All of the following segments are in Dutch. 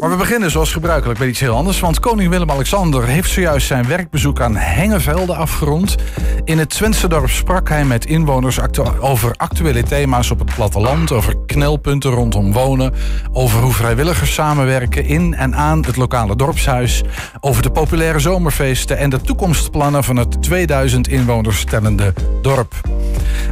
Maar we beginnen zoals gebruikelijk met iets heel anders. Want koning Willem-Alexander heeft zojuist zijn werkbezoek aan Hengevelde afgerond. In het Twentse dorp sprak hij met inwoners over actuele thema's op het platteland. Over knelpunten rondom wonen. Over hoe vrijwilligers samenwerken in en aan het lokale dorpshuis. Over de populaire zomerfeesten en de toekomstplannen van het 2000 inwoners tellende dorp.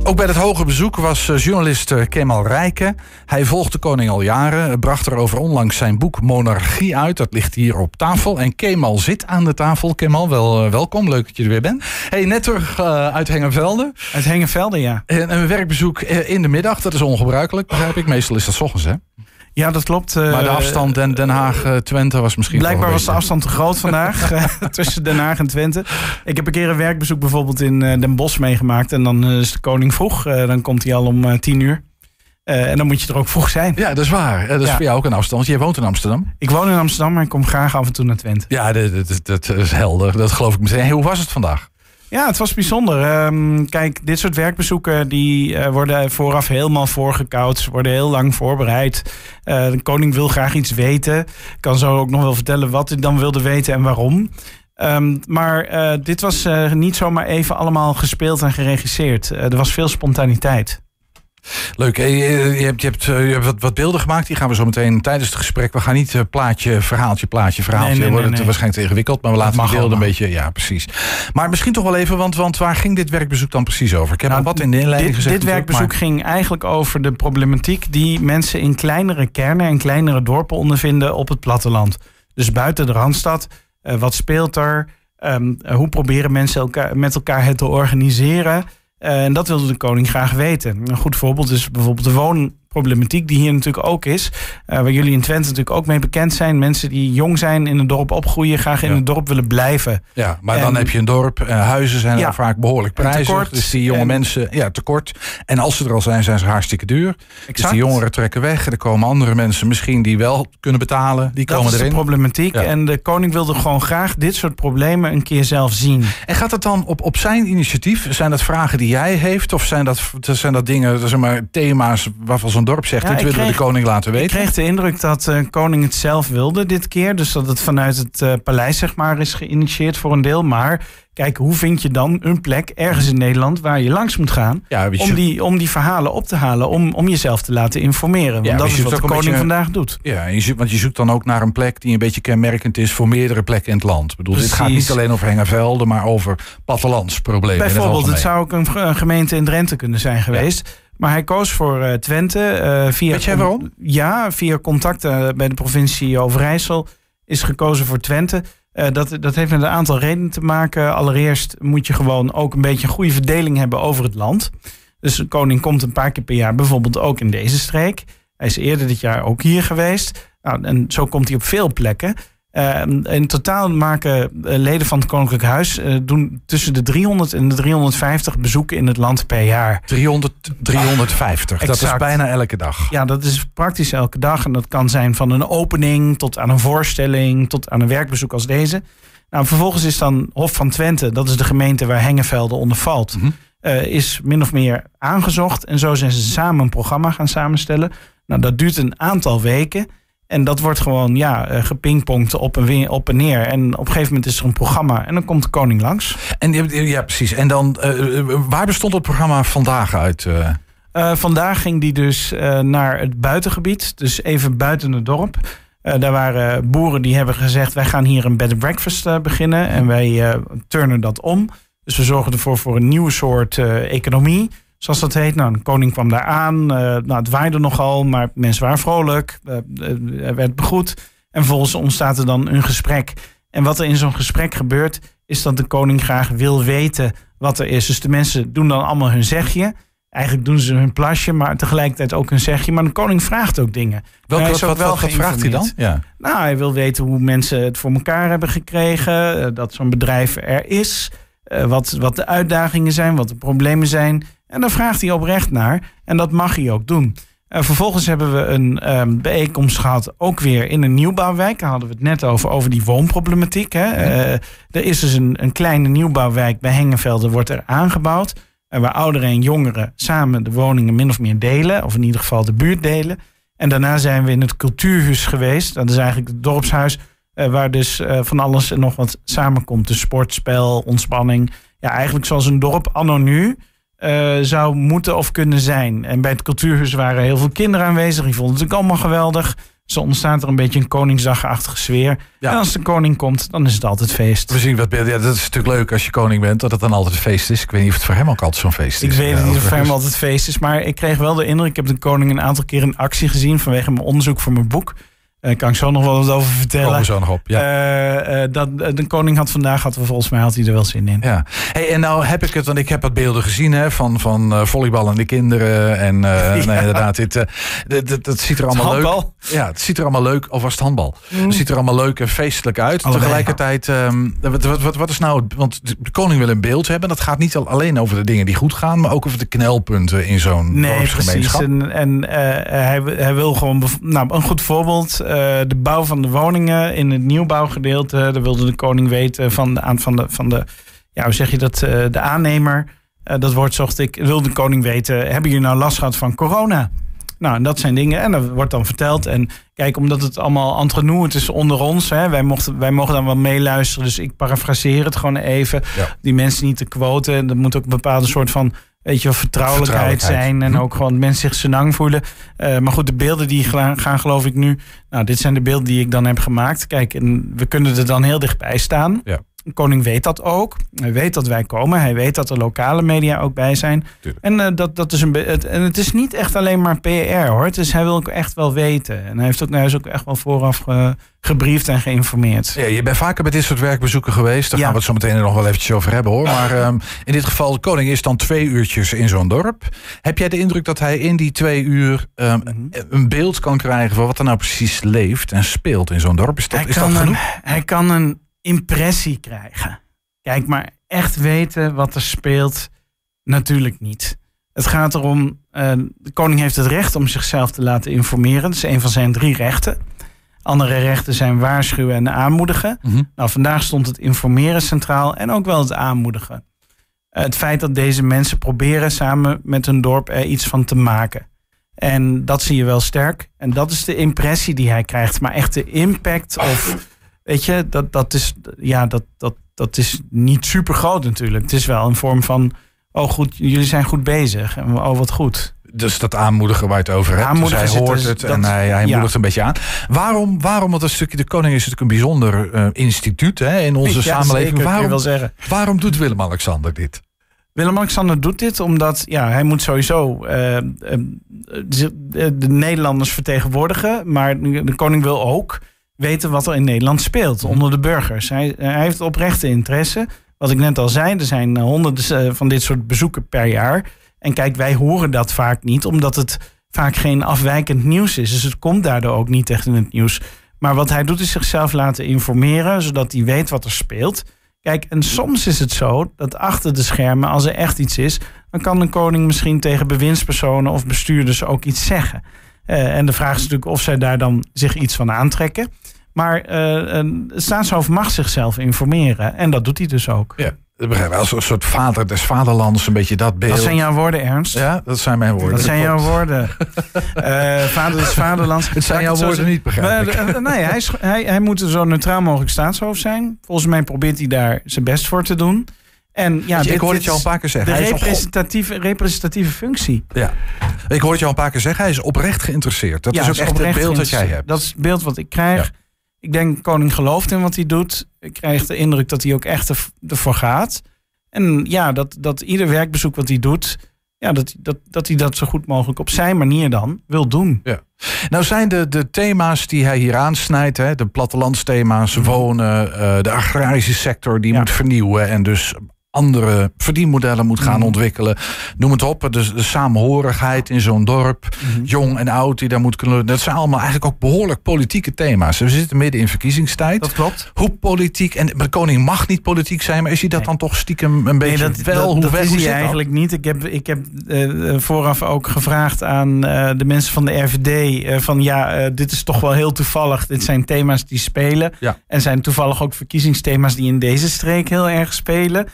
Ook bij het hoge bezoek was eh, journalist eh, Kemal Rijken. Hij volgt de koning al jaren, bracht er over onlangs zijn boek Monarchie uit. Dat ligt hier op tafel. En Kemal zit aan de tafel. Kemal, wel, eh, welkom. Leuk dat je er weer bent. Hey, net terug uit Hengenvelde. Uit Hengenvelde, ja. En een werkbezoek in de middag, dat is ongebruikelijk, begrijp ik. Meestal is dat s ochtends, hè? Ja, dat klopt. Maar de afstand Den, Den Haag-Twente was misschien. Blijkbaar was de afstand te groot vandaag tussen Den Haag en Twente. Ik heb een keer een werkbezoek bijvoorbeeld in Den Bosch meegemaakt. En dan is de koning vroeg. dan komt hij al om tien uur. Uh, en dan moet je er ook vroeg zijn. Ja, dat is waar. Dat is voor jou ook een afstand. Jij woont in Amsterdam. Ik woon in Amsterdam, maar ik kom graag af en toe naar Twente. Ja, dat, dat, dat is helder. Dat geloof ik meteen. hoe was het vandaag? Ja, het was bijzonder. Um, kijk, dit soort werkbezoeken die uh, worden vooraf helemaal voorgekoud. worden heel lang voorbereid. Uh, de koning wil graag iets weten. Kan zo ook nog wel vertellen wat hij dan wilde weten en waarom. Um, maar uh, dit was niet zomaar even allemaal gespeeld en geregisseerd. er was veel spontaniteit. Leuk. Je hebt, je hebt, je hebt wat, wat, beelden gemaakt. Die gaan we zo meteen tijdens het gesprek. We gaan niet uh, plaatje, verhaaltje, plaatje, verhaaltje. Nee, nee, nee, het waarschijnlijk te ingewikkeld. Maar we laten de beelden een beetje. Ja, precies. Maar misschien toch wel even, want, want waar ging dit werkbezoek dan precies over? Ik heb nou, wat in de inleiding dit, gezegd. Dit werkbezoek ging eigenlijk over de problematiek die mensen in kleinere kernen en kleinere dorpen ondervinden op het platteland. Dus buiten de randstad. Uh, wat speelt er? Um, hoe proberen mensen elkaar, met elkaar het te organiseren? Uh, en dat wilde de koning graag weten. Een goed voorbeeld is bijvoorbeeld de woonproblematiek, die hier natuurlijk ook is. Uh, waar jullie in Twente natuurlijk ook mee bekend zijn. Mensen die jong zijn, in een dorp opgroeien, graag in het dorp willen blijven. Ja, maar dan heb je een dorp. Uh, huizen zijn ja, vaak behoorlijk prijzig. Dus die jonge mensen, ja, tekort. En als ze er al zijn, zijn ze hartstikke duur. Exact. Dus die jongeren trekken weg. Er komen andere mensen misschien die wel kunnen betalen. Die dat komen is erin. de problematiek. Ja. En de koning wilde gewoon graag dit soort problemen een keer zelf zien. En gaat het dan op, op zijn initiatief? Zijn dat vragen die jij heeft? Of zijn dat, zijn dat dingen, zeg maar, thema's waarvan zo'n dorp zegt... dit willen we de koning laten weten? Ik kreeg de indruk dat de uh, koning het zelf wilde dit keer. Dus dat het vanuit het uh, paleis zeg maar, is geïnitieerd voor een deel. Maar kijk, hoe vind je dan een plek ergens in Nederland... waar je langs moet gaan ja, om, die, om die verhalen op te halen... om, om jezelf te laten informeren. Want ja, dat is wat de koning beetje, vandaag doet. Ja, je zoekt, want je zoekt dan ook naar een plek die een beetje kenmerkend is... voor meerdere plekken in het land. Ik bedoel, dit gaat niet alleen over Hengevelden... maar over plattelandsproblemen. Bijvoorbeeld, het, het zou ook een, een, gemeente in Drenthe kunnen zijn geweest... Ja. Maar hij koos voor uh, Twente. Uh, via Weet jij waarom? Ja, via contacten bij de provincie Overijssel is gekozen voor Twente. Uh, dat, dat heeft met een aantal redenen te maken. Allereerst moet je gewoon ook een beetje een goede verdeling hebben over het land. Dus de koning komt een paar keer per jaar bijvoorbeeld ook in deze streek. Hij is eerder dit jaar ook hier geweest. Nou, en zo komt hij op veel plekken. Uh, in totaal maken leden van het Koninklijk Huis uh, doen tussen de 300 en de 350 bezoeken in het land per jaar. 300, 350, ah, dat is bijna elke dag. Ja, dat is praktisch elke dag. En dat kan zijn van een opening tot aan een voorstelling, tot aan een werkbezoek als deze. Nou, vervolgens is dan Hof van Twente, dat is de gemeente waar Hengevelde onder valt, mm -hmm. uh, is min of meer aangezocht. En zo zijn ze samen een programma gaan samenstellen. Nou, dat duurt een aantal weken. En dat wordt gewoon ja, gepingpongd op en, op en neer. En op een gegeven moment is er een programma en dan komt de koning langs. En ja, precies. En dan, uh, waar bestond het programma vandaag uit? Uh? Uh, vandaag ging die dus naar het buitengebied, dus even buiten het dorp. daar waren boeren die hebben gezegd: wij gaan hier een bed and breakfast beginnen en wij turnen dat om. Dus we zorgen ervoor voor een nieuwe soort economie zoals dat heet. Nou, de koning kwam daar aan. Uh, nou, het waaide nogal, maar mensen waren vrolijk. Uh, er werd begroet. En vervolgens ontstaat er dan een gesprek. En wat er in zo'n gesprek gebeurt, is dat de koning graag wil weten wat er is. Dus de mensen doen dan allemaal hun zegje. Eigenlijk doen ze hun plasje, maar tegelijkertijd ook hun zegje. Maar de koning vraagt ook dingen. Welke, wat, wat, wat, wat vraagt hij dan? Ja. Nou, hij wil weten hoe mensen het voor elkaar hebben gekregen. Dat zo'n bedrijf er is. wat, wat de uitdagingen zijn, wat de problemen zijn. En daar vraagt hij oprecht naar. En dat mag hij ook doen. Uh, vervolgens hebben we een um, bijeenkomst gehad, ook weer in een nieuwbouwwijk. Daar hadden we het net over, over die woonproblematiek. Hè. Uh, er is dus een, een kleine nieuwbouwwijk bij Hengenvelde, wordt er aangebouwd. Waar ouderen en jongeren samen de woningen min of meer delen. Of in ieder geval de buurt delen. En daarna zijn we in het cultuurhuis geweest. Dat is eigenlijk het dorpshuis waar dus van alles en nog wat samenkomt. Dus sport, spel, ontspanning. Ja, eigenlijk zoals een dorp anno nu zou moeten of kunnen zijn. En bij het cultuurhuis waren heel veel kinderen aanwezig. Die vonden het ook allemaal geweldig. Zo ontstaat er een beetje een Koningsdagachtige sfeer. Ja. En als de koning komt, dan is het altijd feest. We zien wat. Ja, dat is natuurlijk leuk als je koning bent, dat het dan altijd feest is. Ik weet niet of het voor hem ook altijd zo'n feest is. Ik weet niet of het voor hem altijd feest is. Maar ik kreeg wel de indruk, ik heb de koning een aantal keer in actie gezien vanwege mijn onderzoek voor mijn boek. Daar kan ik zo nog wel wat over vertellen. Komen zo nog op, ja. Uh, dat, de koning had vandaag, had, volgens mij had hij er wel zin in. Ja. Hey, en nou heb ik het, want ik heb wat beelden gezien hè, van, van volleyballende kinderen. En ja. nee, inderdaad, dit, dat, dat ziet er allemaal leuk Ja, het ziet er allemaal leuk, of was het handbal? Mm. Het ziet er allemaal leuk en feestelijk uit. Allebei. Tegelijkertijd, um, wat, wat, wat, wat, is nou, want de koning wil een beeld hebben. Dat gaat niet alleen over de dingen die goed gaan, maar ook over de knelpunten in zo'n nee, precies. En, en hij, hij wil gewoon, nou, een goed voorbeeld, de bouw van de woningen in het nieuwbouwgedeelte. Daar wilde de koning weten van de, van de, van de ja, hoe zeg je dat, eh, de aannemer. Eh, dat woord zocht ik, wilde de koning weten, hebben jullie nou last gehad van corona? Nou, en dat zijn dingen. En dat wordt dan verteld. En kijk, omdat het allemaal entre het is onder ons. Hè, wij, mochten, wij mogen dan wel meeluisteren. Dus ik parafraseer het gewoon even. Die mensen niet te quoten. Er moet ook een bepaalde soort van weet je, vertrouwelijkheid, zijn. En hm. ook gewoon mensen zich senang voelen. Uh, maar goed, de beelden die gaan, geloof ik nu. Nou, dit zijn de beelden die ik dan heb gemaakt. Kijk, en we kunnen er dan heel dichtbij staan. Ja. De koning weet dat ook. Hij weet dat wij komen. Hij weet dat er lokale media ook bij zijn. En, uh, dat, dat is een het, en het is niet echt alleen maar PR hoor. Dus hij wil ook echt wel weten. En hij, heeft ook, hij is ook echt wel vooraf ge, gebriefd en geïnformeerd. Ja, je bent vaker bij dit soort werkbezoeken geweest. Daar gaan we het zo meteen nog wel eventjes over hebben hoor. Maar um, in dit geval, de koning is dan twee uurtjes in zo'n dorp. Heb jij de indruk dat hij in die twee uur um, mm -hmm. een beeld kan krijgen van wat er nou precies leeft en speelt in zo'n dorp? Is dat, hij is dat genoeg? Een, hij kan een impressie krijgen. Kijk, maar echt weten wat er speelt, natuurlijk niet. Het gaat erom, uh, de koning heeft het recht om zichzelf te laten informeren. Dat is een van zijn drie rechten. Andere rechten zijn waarschuwen en aanmoedigen. Mm -hmm. Nou, vandaag stond het informeren centraal en ook wel het aanmoedigen. Uh, het feit dat deze mensen proberen samen met hun dorp er iets van te maken. En dat zie je wel sterk. En dat is de impressie die hij krijgt. Maar echt de impact of Weet je, dat, dat, is, ja, dat, dat, dat is niet super groot natuurlijk. Het is wel een vorm van, oh goed, jullie zijn goed bezig. En oh wat goed. Dus dat aanmoedigen waar je het over hebt. Dus hij hoort het en hij, hij ja. moedigt een beetje aan. Waarom, waarom, want een stukje de koning is natuurlijk een bijzonder uh, instituut hè, in onze ja, samenleving. Zeker, waarom, zeggen. waarom doet Willem-Alexander dit? Willem-Alexander doet dit omdat ja, hij moet sowieso uh, de, de Nederlanders vertegenwoordigen. Maar de koning wil ook weten wat er in Nederland speelt onder de burgers. Hij, hij heeft oprechte interesse. Wat ik net al zei, er zijn honderden eh, van dit soort bezoeken per jaar. En kijk, wij horen dat vaak niet, omdat het vaak geen afwijkend nieuws is. Dus het komt daardoor ook niet echt in het nieuws. Maar wat hij doet is zichzelf laten informeren, zodat hij weet wat er speelt. Kijk, en soms is het zo dat achter de schermen, als er echt iets is, dan kan de koning misschien tegen bewindspersonen of bestuurders ook iets zeggen. En de vraag is natuurlijk of zij daar dan zich iets van aantrekken. Maar uh, een staatshoofd mag zichzelf informeren. En dat doet hij dus ook. Ja. Dat begrijp ik. Als een soort vader des vaderlands, een beetje dat beeld. Dat zijn jouw woorden, Ernst. Ja, dat zijn mijn woorden. Dat zijn jouw woorden. uh, vader des vaderlands. Het zijn jouw woorden niet, begrijp ik. Uh, nee, hij, hij, hij moet zo neutraal mogelijk staatshoofd zijn. Volgens mij probeert hij daar zijn best voor te doen. En ja, je, dit, ik hoor het je al een paar keer zeggen. De representatieve, representatieve functie. Ja. Ik hoor het je al een paar keer zeggen. Hij is oprecht geïnteresseerd. Dat ja, is ook echt het beeld dat jij hebt. Dat is het beeld wat ik krijg. Ja. Ik denk, koning gelooft in wat hij doet. Ik krijg de indruk dat hij ook echt ervoor gaat. En ja, dat, dat ieder werkbezoek wat hij doet, ja, dat, dat, dat hij dat zo goed mogelijk op zijn manier dan wil doen. Ja. Nou zijn de, de thema's die hij hier aansnijdt, hè, de plattelandsthema's, mhm. wonen, uh, de agrarische sector die ja. moet vernieuwen en dus andere verdienmodellen moet gaan mm. ontwikkelen. Noem het op, de, de samenhorigheid in zo'n dorp, mm. jong en oud die daar moet kunnen. Dat zijn allemaal eigenlijk ook behoorlijk politieke thema's. We zitten midden in verkiezingstijd. Dat klopt. Hoe politiek, en de koning mag niet politiek zijn, maar is hij dat nee. dan toch stiekem een beetje nee, dat, wel? Dat, hoe dat is hij eigenlijk dan? niet. Ik heb, ik heb uh, vooraf ook gevraagd aan uh, de mensen van de RVD uh, van ja, dit is toch wel heel toevallig. Dit zijn thema's die spelen. Ja. En zijn toevallig ook verkiezingsthema's die in deze streek heel erg spelen.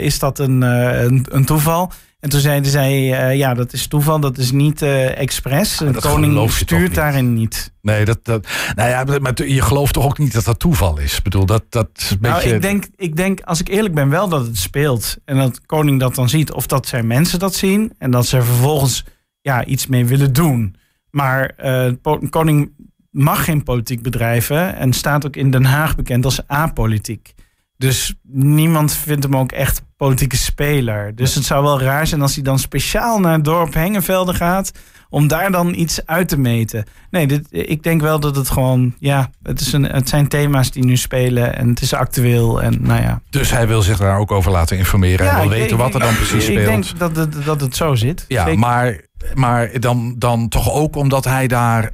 Is dat een, een, een toeval? En toen zeiden zij, uh, ja, dat is toeval, dat is niet uh, expres. De koning stuurt daarin niet. Nee, dat, dat, nou ja, maar je gelooft toch ook niet dat dat toeval is? Ik bedoel, dat, dat is een nou, beetje... ik denk, ik denk, als ik eerlijk ben, wel dat het speelt. En dat koning dat dan ziet. Of dat zijn mensen dat zien. En dat ze vervolgens ja, iets mee willen doen. Maar uh, koning mag geen politiek bedrijven. En staat ook in Den Haag bekend als apolitiek. Dus niemand vindt hem ook echt politieke speler. Dus het zou wel raar zijn als hij dan speciaal naar het dorp Hengenvelde gaat. om daar dan iets uit te meten. Nee, dit, ik denk wel dat het gewoon. Ja, het, is een, het zijn thema's die nu spelen en het is actueel. En, nou ja. Dus hij wil zich daar ook over laten informeren. Ja, en wil weten wat er dan precies speelt. Ik denk dat het, dat het zo zit. Ja, maar, maar dan, dan toch ook omdat hij daar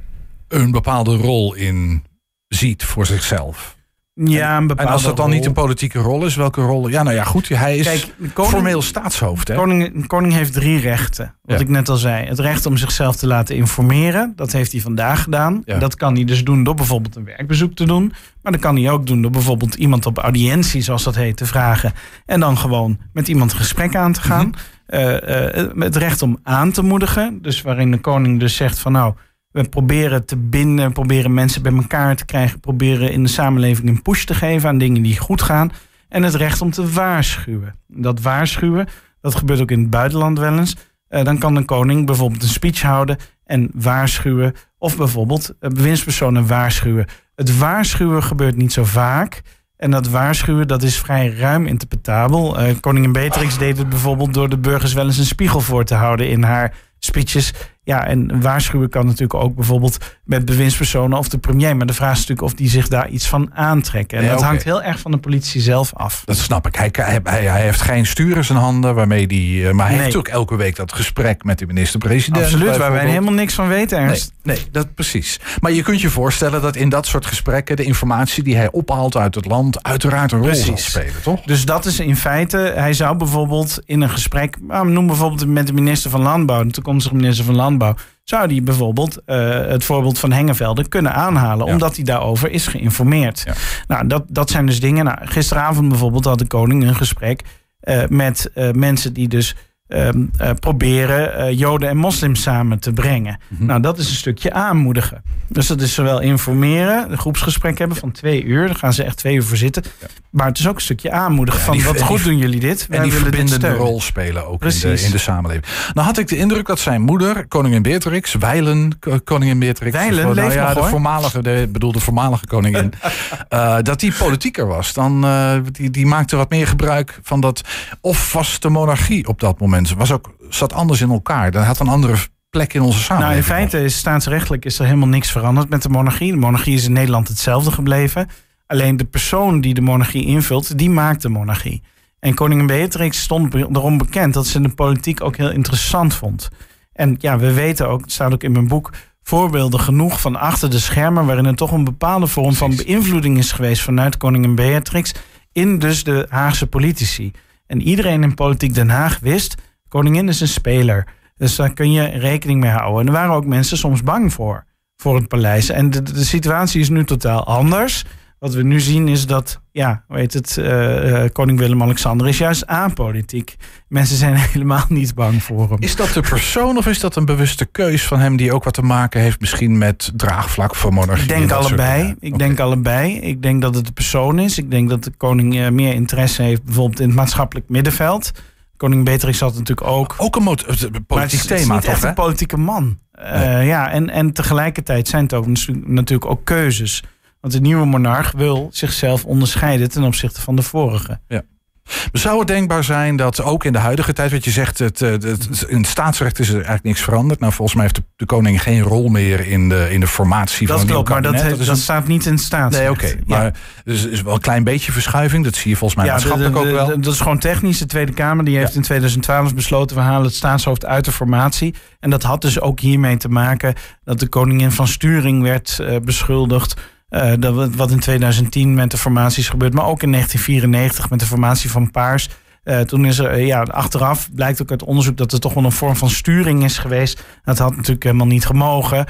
een bepaalde rol in ziet voor zichzelf. Ja, een en als dat dan niet een politieke rol is, welke rol? Ja, nou ja, goed. Hij is Kijk, koning, formeel staatshoofd. Hè? Koning, koning heeft drie rechten. Wat ik net al zei. Het recht om zichzelf te laten informeren. Dat heeft hij vandaag gedaan. Dat kan hij dus doen door bijvoorbeeld een werkbezoek te doen. Maar dat kan hij ook doen door bijvoorbeeld iemand op audiëntie, zoals dat heet, te vragen. En dan gewoon met iemand gesprek aan te gaan. Mm het recht om aan te moedigen. Dus waarin de koning dus zegt van nou we proberen te binden, proberen mensen bij elkaar te krijgen, proberen in de samenleving een push te geven aan dingen die goed gaan. En het recht om te waarschuwen. Dat waarschuwen, dat gebeurt ook in het buitenland wel eens. Uh, dan kan de koning bijvoorbeeld een speech houden en waarschuwen. Of bijvoorbeeld uh, bewindspersonen waarschuwen. Het waarschuwen gebeurt niet zo vaak. En dat waarschuwen, dat is vrij ruim interpretabel. Uh, koningin Beatrix deed het bijvoorbeeld door de burgers wel eens een spiegel voor te houden in haar speeches. Ja, en waarschuwen kan natuurlijk ook bijvoorbeeld met bewindspersonen of de premier. Maar de vraag is natuurlijk of die zich daar iets van aantrekken. En dat hangt heel erg van de politie zelf af. Dat snap ik. Hij, hij, hij heeft geen stuur in zijn handen waarmee die. Eh, maar hij heeft ook elke week dat gesprek met de minister-president. Absoluut, waar wij helemaal niks van weten, Ernst. Nee, nee, dat precies. Maar je kunt je voorstellen dat in dat soort gesprekken de informatie die hij ophaalt uit het land uiteraard een rol zal spelen, toch? Dus dat is in feite, hij zou bijvoorbeeld in een gesprek, nou, noem bijvoorbeeld met de minister van Landbouw, de toekomstige minister van Landbouw zou die bijvoorbeeld uh, het voorbeeld van Hengevelde kunnen aanhalen, omdat hij daarover is geïnformeerd. Nou, dat, dat zijn dus dingen. Nou, gisteravond bijvoorbeeld had de koning een gesprek uh, met uh, mensen die dus Ehm, eh, proberen uh, Joden en moslims samen te brengen. Mhm. Nou, dat is een stukje aanmoedigen. Dus dat is zowel informeren, een groepsgesprek hebben van twee uur. Daar gaan ze echt twee uur voor zitten. Maar het is ook een stukje aanmoedigen van wat goed doen jullie dit. En die verbindende rol spelen ook in de, in de, samenleving. Nou had ik de indruk dat zijn moeder, koningin Beatrix, Weilen, koningin Beatrix. Weilen, nou, leeft ja, de voormalige, de, bedoel de voormalige koningin. uh, dat die politieker was. Dan, die, die maakte wat meer gebruik van dat of vaste monarchie op dat moment mensen. Was ook, zat anders in elkaar. Dat had een andere plek in onze samenleving. Nou, in feite is staatsrechtelijk is er helemaal niks veranderd met de monarchie. De monarchie is in Nederland hetzelfde gebleven. Alleen de persoon die de monarchie invult, die maakt de monarchie. En koningin Beatrix stond erom bekend dat ze de politiek ook heel interessant vond. En ja, we weten ook, het staat ook in mijn boek, voorbeelden genoeg van achter de schermen, waarin er toch een bepaalde vorm van beïnvloeding is geweest vanuit koningin Beatrix in dus de Haagse politici. En iedereen in Politiek Den Haag wist, koningin is een speler. Dus daar kun je rekening mee houden. En er waren ook mensen soms bang voor, voor het paleis. En de, de situatie is nu totaal anders. Wat we nu zien is dat, ja, weet het, uh, koning Willem-Alexander is juist apolitiek. Mensen zijn helemaal niet bang voor hem. Is dat de persoon of is dat een bewuste keus van hem die ook wat te maken heeft misschien met draagvlak voor monarchie? Ik denk allebei. Ik denk allebei. Ik denk dat het de persoon is. Ik denk dat de koning uh, meer interesse heeft bijvoorbeeld in het maatschappelijk middenveld. Koning Beatrix had natuurlijk ook... Ook een politiek thema, is echt een politieke man. Ja, en, en tegelijkertijd zijn het ook natuurlijk ook keuzes. Want de nieuwe monarch wil zichzelf onderscheiden ten opzichte van de vorige. Ja. Zou het denkbaar zijn dat ook in de huidige tijd, wat je zegt, het, het, in het staatsrecht is er eigenlijk niks veranderd. Nou, volgens mij heeft de, koning geen rol meer in de, in de formatie dat van klopt, maar dat, dat, staat niet in het staatsrecht. Nee, oké. Maar dus is wel een klein beetje verschuiving. Dat zie je volgens mij ja, maatschappelijk ook wel. Dat is gewoon technisch. De Tweede Kamer die heeft in 2012 besloten, we halen het staatshoofd uit de formatie. En dat had dus ook hiermee te maken dat de koningin van sturing werd uh, beschuldigd dat, wat in 2010 met de formaties gebeurt, maar ook in 1994 met de formatie van Paars. Uh, toen is er, ja, achteraf blijkt ook uit onderzoek dat er toch wel een vorm van sturing is geweest. Dat had natuurlijk helemaal niet gemogen.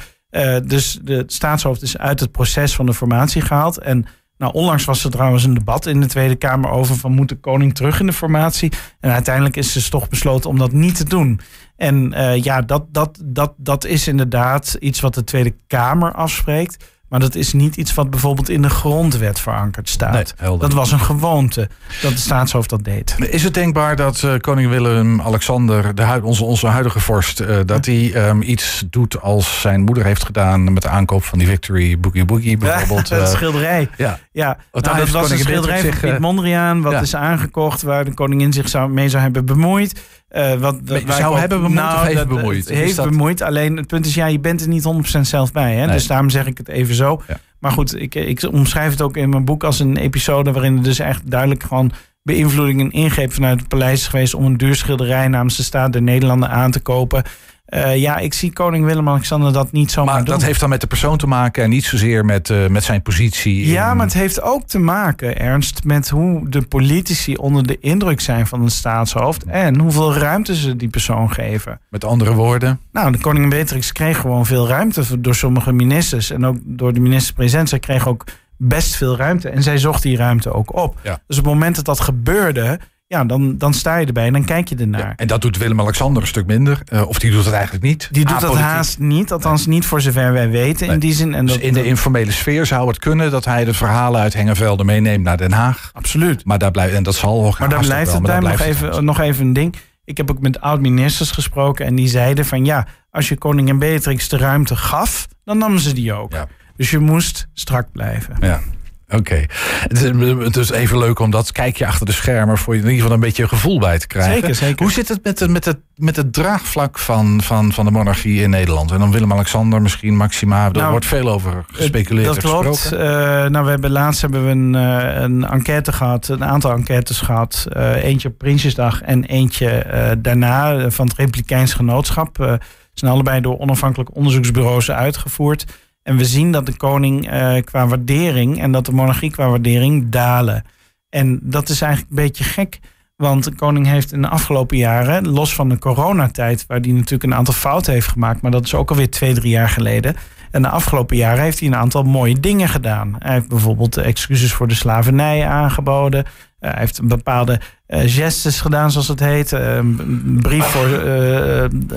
Dus de staatshoofd is uit het proces van de formatie gehaald. En Nou, onlangs was er trouwens een debat in de Tweede Kamer over van moet de koning terug in de formatie. En uiteindelijk is dus toch besloten om dat niet te doen. En ja, dat, dat, dat, dat is inderdaad iets wat de Tweede Kamer afspreekt. Maar dat is niet iets wat bijvoorbeeld in de grondwet verankerd staat. Nee, dat was een gewoonte dat de staatshoofd dat deed. Is het denkbaar dat uh, koning Willem-Alexander, de onze, onze huidige vorst, uh, dat hij um, iets doet als zijn moeder heeft gedaan met de aankoop van die Victory Boogie Boogie bijvoorbeeld? Ja, schilderij. Ja, ja. Nou, dat was een schilderij van Piet Mondriaan, wat ja. is aangekocht, waar de koningin zich zou, mee zou hebben bemoeid. Uh, wat, zou hebben bemoeid nou, of heeft dat, bemoeid? heeft dat... bemoeid. Alleen het punt is, ja, je bent er niet 100% zelf bij. Hè? Nee. Dus daarom zeg ik het even zo. Ja. Maar goed, ik, ik omschrijf het ook in mijn boek als een episode waarin er dus echt duidelijk gewoon beïnvloeding en ingreep vanuit het paleis is geweest om een duur schilderij namens de staat der Nederlanden aan te kopen. Uh, ja, ik zie koning Willem-Alexander dat niet zomaar maar doen. dat heeft dan met de persoon te maken en niet zozeer met, uh, met zijn positie. Ja, in... maar het heeft ook te maken, Ernst, met hoe de politici onder de indruk zijn van een staatshoofd en hoeveel ruimte ze die persoon geven. Met andere woorden? Nou, de koningin Beatrix kreeg gewoon veel ruimte door sommige ministers en ook door de minister-president. Zij kreeg ook best veel ruimte en zij zocht die ruimte ook op. Ja. Dus op het moment dat dat gebeurde, ja, dan, dan sta je erbij en dan kijk je ernaar. Ja, en dat doet Willem-Alexander een stuk minder. Uh, of die doet het eigenlijk niet. Die doet dat haast niet. Althans niet voor zover wij weten nee. in die zin. En dus dat, in de informele sfeer zou het kunnen dat hij de verhalen uit Hengevelde meeneemt naar Den Haag. Absoluut. Maar daar blijft, en dat zal ook Maar daar blijft het daar nog, even, nog even een ding. Ik heb ook met oud-ministers gesproken en die zeiden van ja, als je koningin Beatrix de ruimte gaf, dan nam ze die ook. Ja. Dus je moest strak blijven. Ja. Oké. Okay. Het, het, is even leuk om dat kijkje achter de schermen voor je in ieder geval een beetje een gevoel bij te krijgen. Zeker, zeker. Hoe zit het met, de, met, het, met het draagvlak van, van, van de monarchie in Nederland? En dan Willem-Alexander, misschien Maxima. Er nou, wordt veel over gespeculeerd. Dat klopt. Uh, nou, we hebben laatst hebben we een, uh, een enquête gehad, een aantal enquêtes gehad. Uh, eentje op Prinsjesdag en eentje daarna van het Republikeins Genootschap. zijn allebei door onafhankelijke onderzoeksbureaus uitgevoerd. En we zien dat de koning uh, qua waardering en dat de monarchie qua waardering dalen. En dat is eigenlijk een beetje gek. Want de koning heeft in de afgelopen jaren, los van de coronatijd, waar hij natuurlijk een aantal fouten heeft gemaakt, maar dat is ook alweer twee, drie jaar geleden. En de afgelopen jaren heeft hij een aantal mooie dingen gedaan. Hij heeft bijvoorbeeld excuses voor de slavernij aangeboden. Uh, hij heeft bepaalde uh, gestes gedaan, zoals het heet. Uh, een brief voor,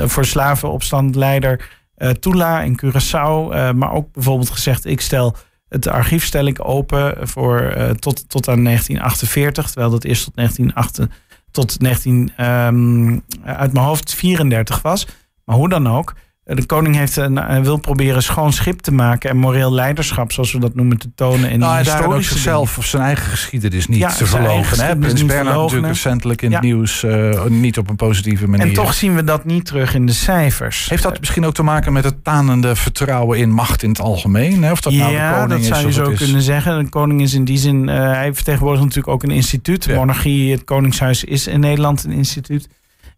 voor slavenopstandleider Tula in Curaçao. Uh, maar ook bijvoorbeeld gezegd, ik stel het archief stel ik open voor, uh, tot, tot aan 1948. Terwijl dat eerst tot 1908, tot 19, um, uit mijn hoofd 34 was. Maar hoe dan ook. De koning heeft een, wil proberen schoon schip te maken en moreel leiderschap, zoals we dat noemen, te tonen in nou, de historische zichzelf of zijn eigen geschiedenis niet ja, te verlogen. Prins Bernhard natuurlijk recentelijk in ja. het nieuws uh, niet op een positieve manier. En toch zien we dat niet terug in de cijfers. Heeft dat misschien ook te maken met het tanende vertrouwen in macht in het algemeen? Hè? Of dat nou ja, de koning dat zou is, je zo kunnen zeggen. De koning is in die zin, uh, hij vertegenwoordigt natuurlijk ook een instituut. De monarchie, het koningshuis is in Nederland een instituut.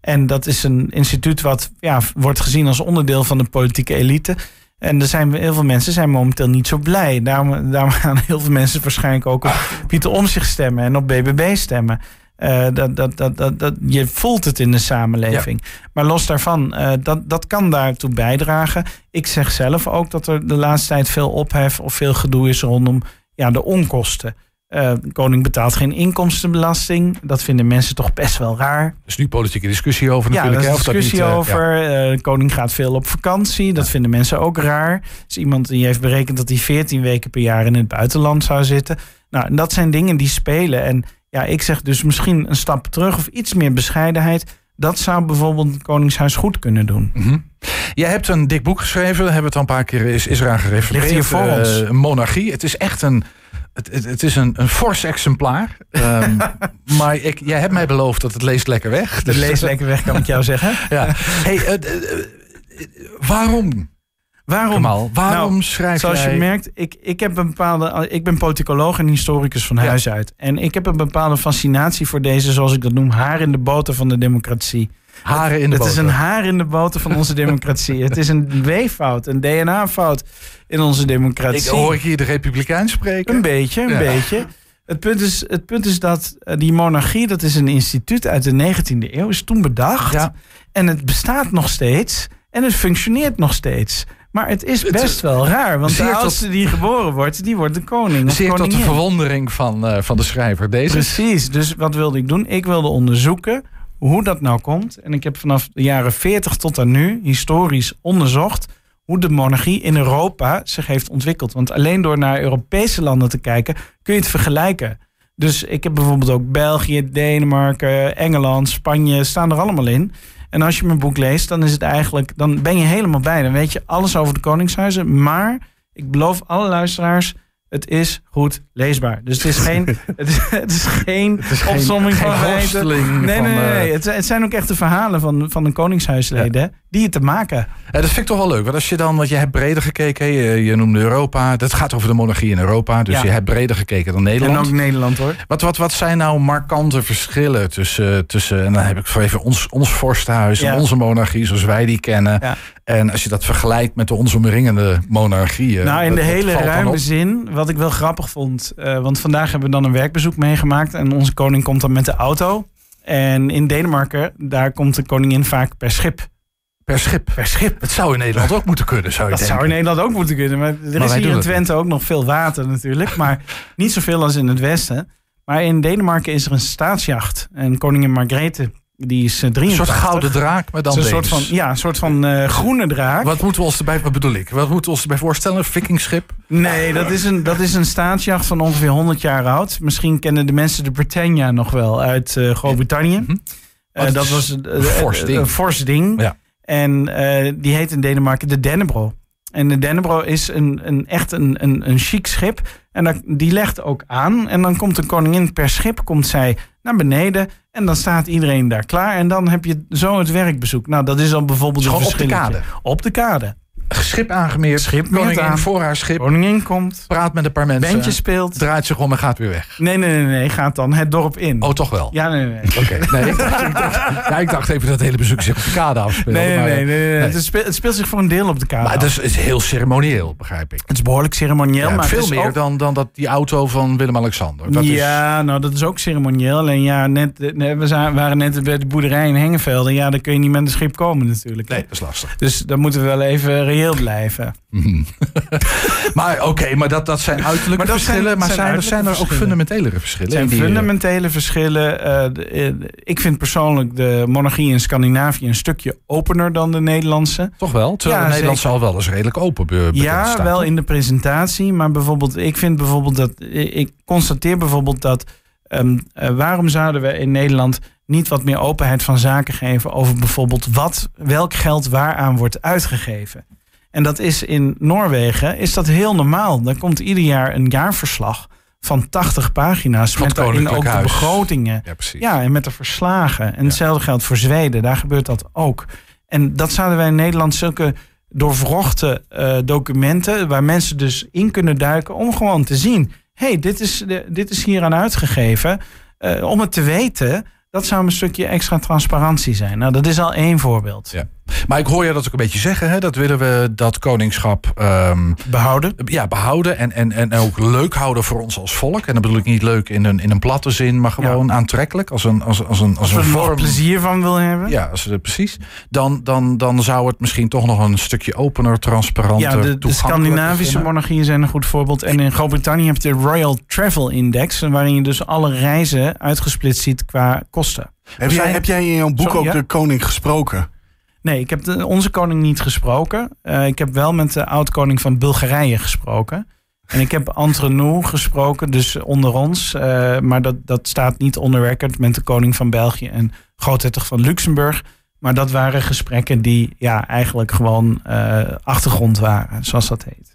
En dat is een instituut wat ja, wordt gezien als onderdeel van de politieke elite. En er zijn heel veel mensen zijn momenteel niet zo blij. Daarom, daarom gaan heel veel mensen waarschijnlijk ook op Pieter Omtzigt stemmen en op BBB stemmen. Uh, dat, dat, dat, dat, dat, je voelt het in de samenleving. Ja. Maar los daarvan, uh, dat, dat kan daartoe bijdragen. Ik zeg zelf ook dat er de laatste tijd veel ophef of veel gedoe is rondom ja, de onkosten. Uh, de koning betaalt geen inkomstenbelasting. Dat vinden mensen toch best wel raar. Er is nu politieke discussie over ja, natuurlijk. Ja, er is discussie niet, uh, over. Ja. Uh, de koning gaat veel op vakantie. Dat ja. vinden mensen ook raar. Er is iemand die heeft berekend dat hij 14 weken per jaar in het buitenland zou zitten. Nou, en dat zijn dingen die spelen. En ja, ik zeg dus misschien een stap terug of iets meer bescheidenheid. Dat zou bijvoorbeeld het Koningshuis goed kunnen doen. Mm -hmm. Jij hebt een dik boek geschreven. Hebben we het al een paar keer is, is eraan gerefereerd. Ligt hier voor ons. monarchie. Het is echt een het, het, het, is een, een fors exemplaar. Um, maar ik, jij hebt mij beloofd dat het leest lekker weg. Het dus leest lekker weg, kan ik jou zeggen. ja. Hey, uh, uh, uh, waarom? Waarom? Kamal, waarom nou, schrijf zoals jij... je merkt, ik, ik, heb een bepaalde, ik ben politicoloog en historicus van huis uit. En ik heb een bepaalde fascinatie voor deze, zoals ik dat noem, haar in de boter van de democratie. Haren in de het boter. is een haar in de boter van onze democratie. het is een weeffout, een DNA-fout in onze democratie. Ik hoor ik hier de Republikein spreken. Een beetje, een ja. beetje. Het punt, is, het punt is dat die monarchie, dat is een instituut uit de 19e eeuw, is toen bedacht. Ja. En het bestaat nog steeds en het functioneert nog steeds. Maar het is best wel raar, want de oudste die geboren wordt, die wordt de koning. Zeer tot de verwondering van, uh, van de schrijver. Deze. Precies, dus wat wilde ik doen? Ik wilde onderzoeken hoe dat nou komt. En ik heb vanaf de jaren 40 tot aan nu historisch onderzocht hoe de monarchie in Europa zich heeft ontwikkeld. Want alleen door naar Europese landen te kijken kun je het vergelijken. Dus ik heb bijvoorbeeld ook België, Denemarken, Engeland, Spanje staan er allemaal in. En als je mijn boek leest, dan is het eigenlijk, dan ben je helemaal bij. Dan weet je alles over de koningshuizen. Maar ik beloof alle luisteraars, het is goed leesbaar. Dus het is geen, het is, het is geen opzomming van feiten. Nee, nee, nee. nee. Het, het, zijn ook echt de verhalen van, van de koningshuisleden die het te maken. Ja, dat vind ik toch wel leuk. Want als je dan, want je hebt breder gekeken, je, je noemde Europa. Dat gaat over de monarchie in Europa. Dus je hebt breder gekeken dan Nederland. En ook Nederland hoor. Wat, wat, wat zijn nou markante verschillen tussen, tussen en dan heb ik voor even ons, ons vorstenhuis en onze monarchie zoals wij die kennen. En als je dat vergelijkt met de ons omringende monarchieën. Nou, in de hele ruime zin, wat ik wel grappig vond. Uh, want vandaag hebben we dan een werkbezoek meegemaakt. En onze koning komt dan met de auto. En in Denemarken, daar komt de koningin vaak per schip. Per schip. Per schip. Het zou in Nederland ook moeten kunnen, zou je Dat zou in Nederland ook moeten kunnen. Maar er is hier in Twente ook nog veel water natuurlijk. Maar niet zoveel als in het westen. Maar in Denemarken is er een staatsjacht. En koningin Margrethe die is 83. Een soort gouden draak, maar dan een soort van, Ja, een soort van uh, groene draak. Wat moeten we ons erbij, wat bedoel ik? Wat moeten we ons erbij voorstellen? Een vikingschip? Nee, dat is, een, dat is een staatsjacht van ongeveer 100 jaar oud. Misschien kennen de mensen de Britannia nog wel uit uh, Groot-Brittannië. Uh, dat was een fors ding. Ja. En die heet in Denemarken de Dennebro. En de Dennebro is een, een, echt een, een, een chic schip. En die legt ook aan. En dan komt de koningin per schip, komt zij naar beneden. En dan staat iedereen daar klaar. En dan heb je zo het werkbezoek. Nou, dat is dan bijvoorbeeld een op de kade. Op de kade schip aangemeerd. Schip koningin aan. voor haar schip. Koningin komt. Praat met een paar mensen. Bandje speelt. Draait zich om en gaat weer weg. Nee, nee, nee, nee. Gaat dan het dorp in. Oh, toch wel? Ja, nee, nee. Oké. Nee, ik, dacht, ik, dacht, ik dacht even dat het hele bezoek zich op de kade afspeelt. Nee, nee, nee. nee, Het, speelt, het, speelt, zich voor een deel op de kade Maar het is, is, heel ceremonieel, begrijp ik. Het is behoorlijk ceremonieel. maar veel meer dan, dan dat die auto van Willem-Alexander. Ja, is... nou dat is ook ceremonieel. Alleen ja, net, we waren net bij de boerderij in Hengeveld. ja, dan kun je niet met een schip komen natuurlijk. Nee, dat is lastig. Dus dan moeten we wel even reëel blijven. Maar oké, maar dat, dat zijn uiterlijke maar dat verschillen. Zijn, maar zijn, er, zijn er ook fundamentelere verschillen? zijn fundamentele verschillen. Uh, ik vind persoonlijk de monarchie in Scandinavië een stukje opener dan de Nederlandse. Toch wel? Terwijl ja, de Nederlandse al wel eens redelijk open Ja, wel in de presentatie. Maar bijvoorbeeld, ik vind bijvoorbeeld dat... Ik constateer bijvoorbeeld dat... Um, uh, waarom zouden we in Nederland niet wat meer openheid van zaken geven over bijvoorbeeld wat, welk geld waaraan wordt uitgegeven? En dat is in Noorwegen is dat heel normaal. Dan komt ieder jaar een jaarverslag van 80 pagina's. Van met daarin ook de begrotingen. Ja, ja, en met de verslagen. En hetzelfde geldt voor Zweden. Daar gebeurt dat ook. En dat zouden wij in Nederland zulke doorvrochte uh, documenten... waar mensen dus in kunnen duiken om gewoon te zien... hé, hey, dit, is, dit is hier aan uitgegeven. Uh, om het te weten, dat zou een stukje extra transparantie zijn. Nou, dat is al één voorbeeld. Ja. Maar ik hoor je dat ook een beetje zeggen. Hè? Dat willen we dat koningschap um, behouden. Ja, behouden. En, en, en ook leuk houden voor ons als volk. En dat bedoel ik niet leuk in een, in een platte zin, maar gewoon aantrekkelijk. Als een, als, als een, als, als een vorm. er plezier van wil hebben. Ja, als, precies. Dan, dan, dan zou het misschien toch nog een stukje opener, transparanter. Ja, de, de Scandinavische monarchieën zijn een goed voorbeeld. En in Groot-Brittannië heb je de Royal Travel Index. Waarin je dus alle reizen uitgesplitst ziet qua kosten. Heb, jij, heb jij in jouw boek ook de koning gesproken? Nee, ik heb onze koning niet gesproken. Uh, ik heb wel met de oud-koning van Bulgarije gesproken. En ik heb entre gesproken, dus onder ons. Uh, maar dat, dat staat niet onder record met de koning van België en groothertog van Luxemburg. Maar dat waren gesprekken die ja, eigenlijk gewoon uh, achtergrond waren, zoals dat heet.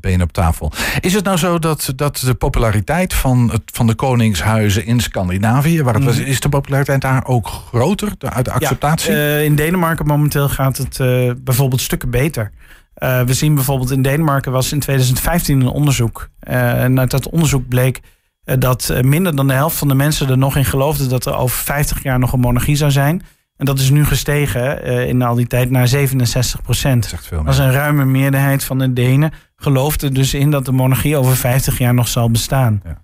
Benen op tafel. Is het nou zo dat, dat de populariteit van, het, van de koningshuizen in Scandinavië, waar het was, mhm. is de populariteit daar ook groter, uit de acceptatie? Ja, uh, in Denemarken momenteel gaat het uh, bijvoorbeeld stukken beter. Uh, we zien bijvoorbeeld in Denemarken was in 2015 een onderzoek. en uit dat onderzoek bleek dat minder dan de helft van de mensen er nog in geloofde dat er over 50 jaar nog een monarchie zou zijn. En dat is nu gestegen in al die tijd naar 67 procent. Dat is een ruime meerderheid van de Denen geloofde dus in dat de monarchie over 50 jaar nog zal bestaan. Ja.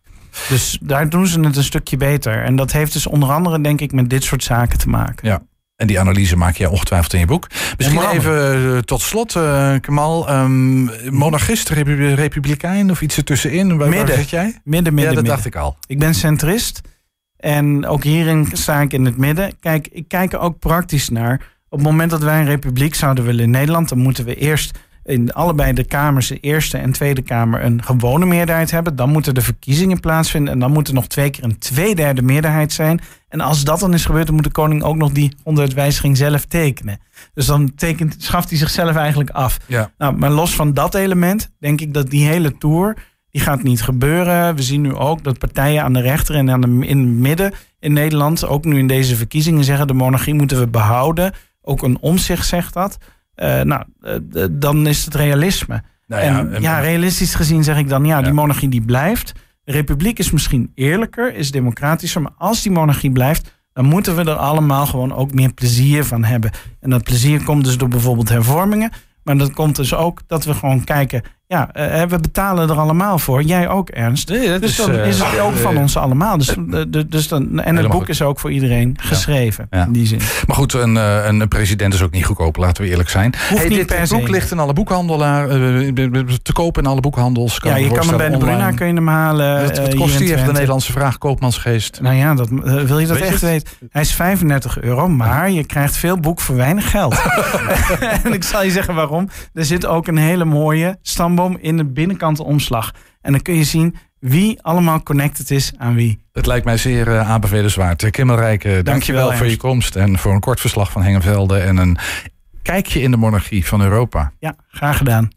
Dus daar doen ze het een stukje beter. En dat heeft dus onder andere, denk ik, met dit soort zaken te maken. Ja. En die analyse maak je ongetwijfeld in je boek. Misschien even tot slot, uh, Kamal. Um, monarchist, republikein of iets ertussenin? Waar, midden. waar zit jij? Midden, midden, Ja, dat midden. dacht ik al. Ik ben centrist. En ook hierin sta ik in het midden. Kijk, ik kijk er ook praktisch naar. Op het moment dat wij een republiek zouden willen in Nederland, dan moeten we eerst in allebei de kamers, de Eerste en Tweede Kamer, een gewone meerderheid hebben. Dan moeten de verkiezingen plaatsvinden. En dan moet er nog twee keer een tweederde meerderheid zijn. En als dat dan is gebeurd, dan moet de koning ook nog die onderwijziging zelf tekenen. Dus dan tekent, schaft hij zichzelf eigenlijk af. Ja. Nou, maar los van dat element, denk ik dat die hele tour. Die gaat niet gebeuren. We zien nu ook dat partijen aan de rechter en aan de, in het midden in Nederland, ook nu in deze verkiezingen, zeggen de monarchie moeten we behouden. Ook een omzicht zegt dat. Uh, nou, uh, dan is het realisme. Nou ja, ja, en, ja, realistisch gezien zeg ik dan, ja, Ja. die monarchie die blijft. De republiek is misschien eerlijker, is democratischer, maar als die monarchie blijft, dan moeten we er allemaal gewoon ook meer plezier van hebben. En dat plezier komt dus door bijvoorbeeld hervormingen, maar dat komt dus ook dat we gewoon kijken, ja, uh, we betalen er allemaal voor. Jij ook, Ernst. Nee, dat Dus is, dan eh, is het ook van eh, ons allemaal. Dus, uh, dus dan, en het boek goed. is ook voor iedereen geschreven. Ja. In die zin. Maar goed, een, eh, een president is ook niet goedkoop, laten we eerlijk zijn. niet dit per boek se. ligt in alle boekhandelaar, eh, te kopen in alle boekhandels. ja, je kan hem bij de Bruna kun je hem halen. Wat, wat eh, kost hier in die even de. Nederlandse vraag, koopmansgeest? Nou ja, dat, eh, wil je dat Weet echt weten? Hij is 35 euro, maar je krijgt veel boek voor weinig geld. en ik zal je zeggen waarom. Er zit ook een hele mooie stamboom in de binnenkant omslag. En dan kun je zien wie allemaal connected is aan wie. Het lijkt mij zeer uh, aanbevelenswaard. Kim Rijk, uh, dankjewel voor je komst en voor een kort verslag van Hengevelde en een kijkje in de monarchie van Europa. Ja, graag gedaan.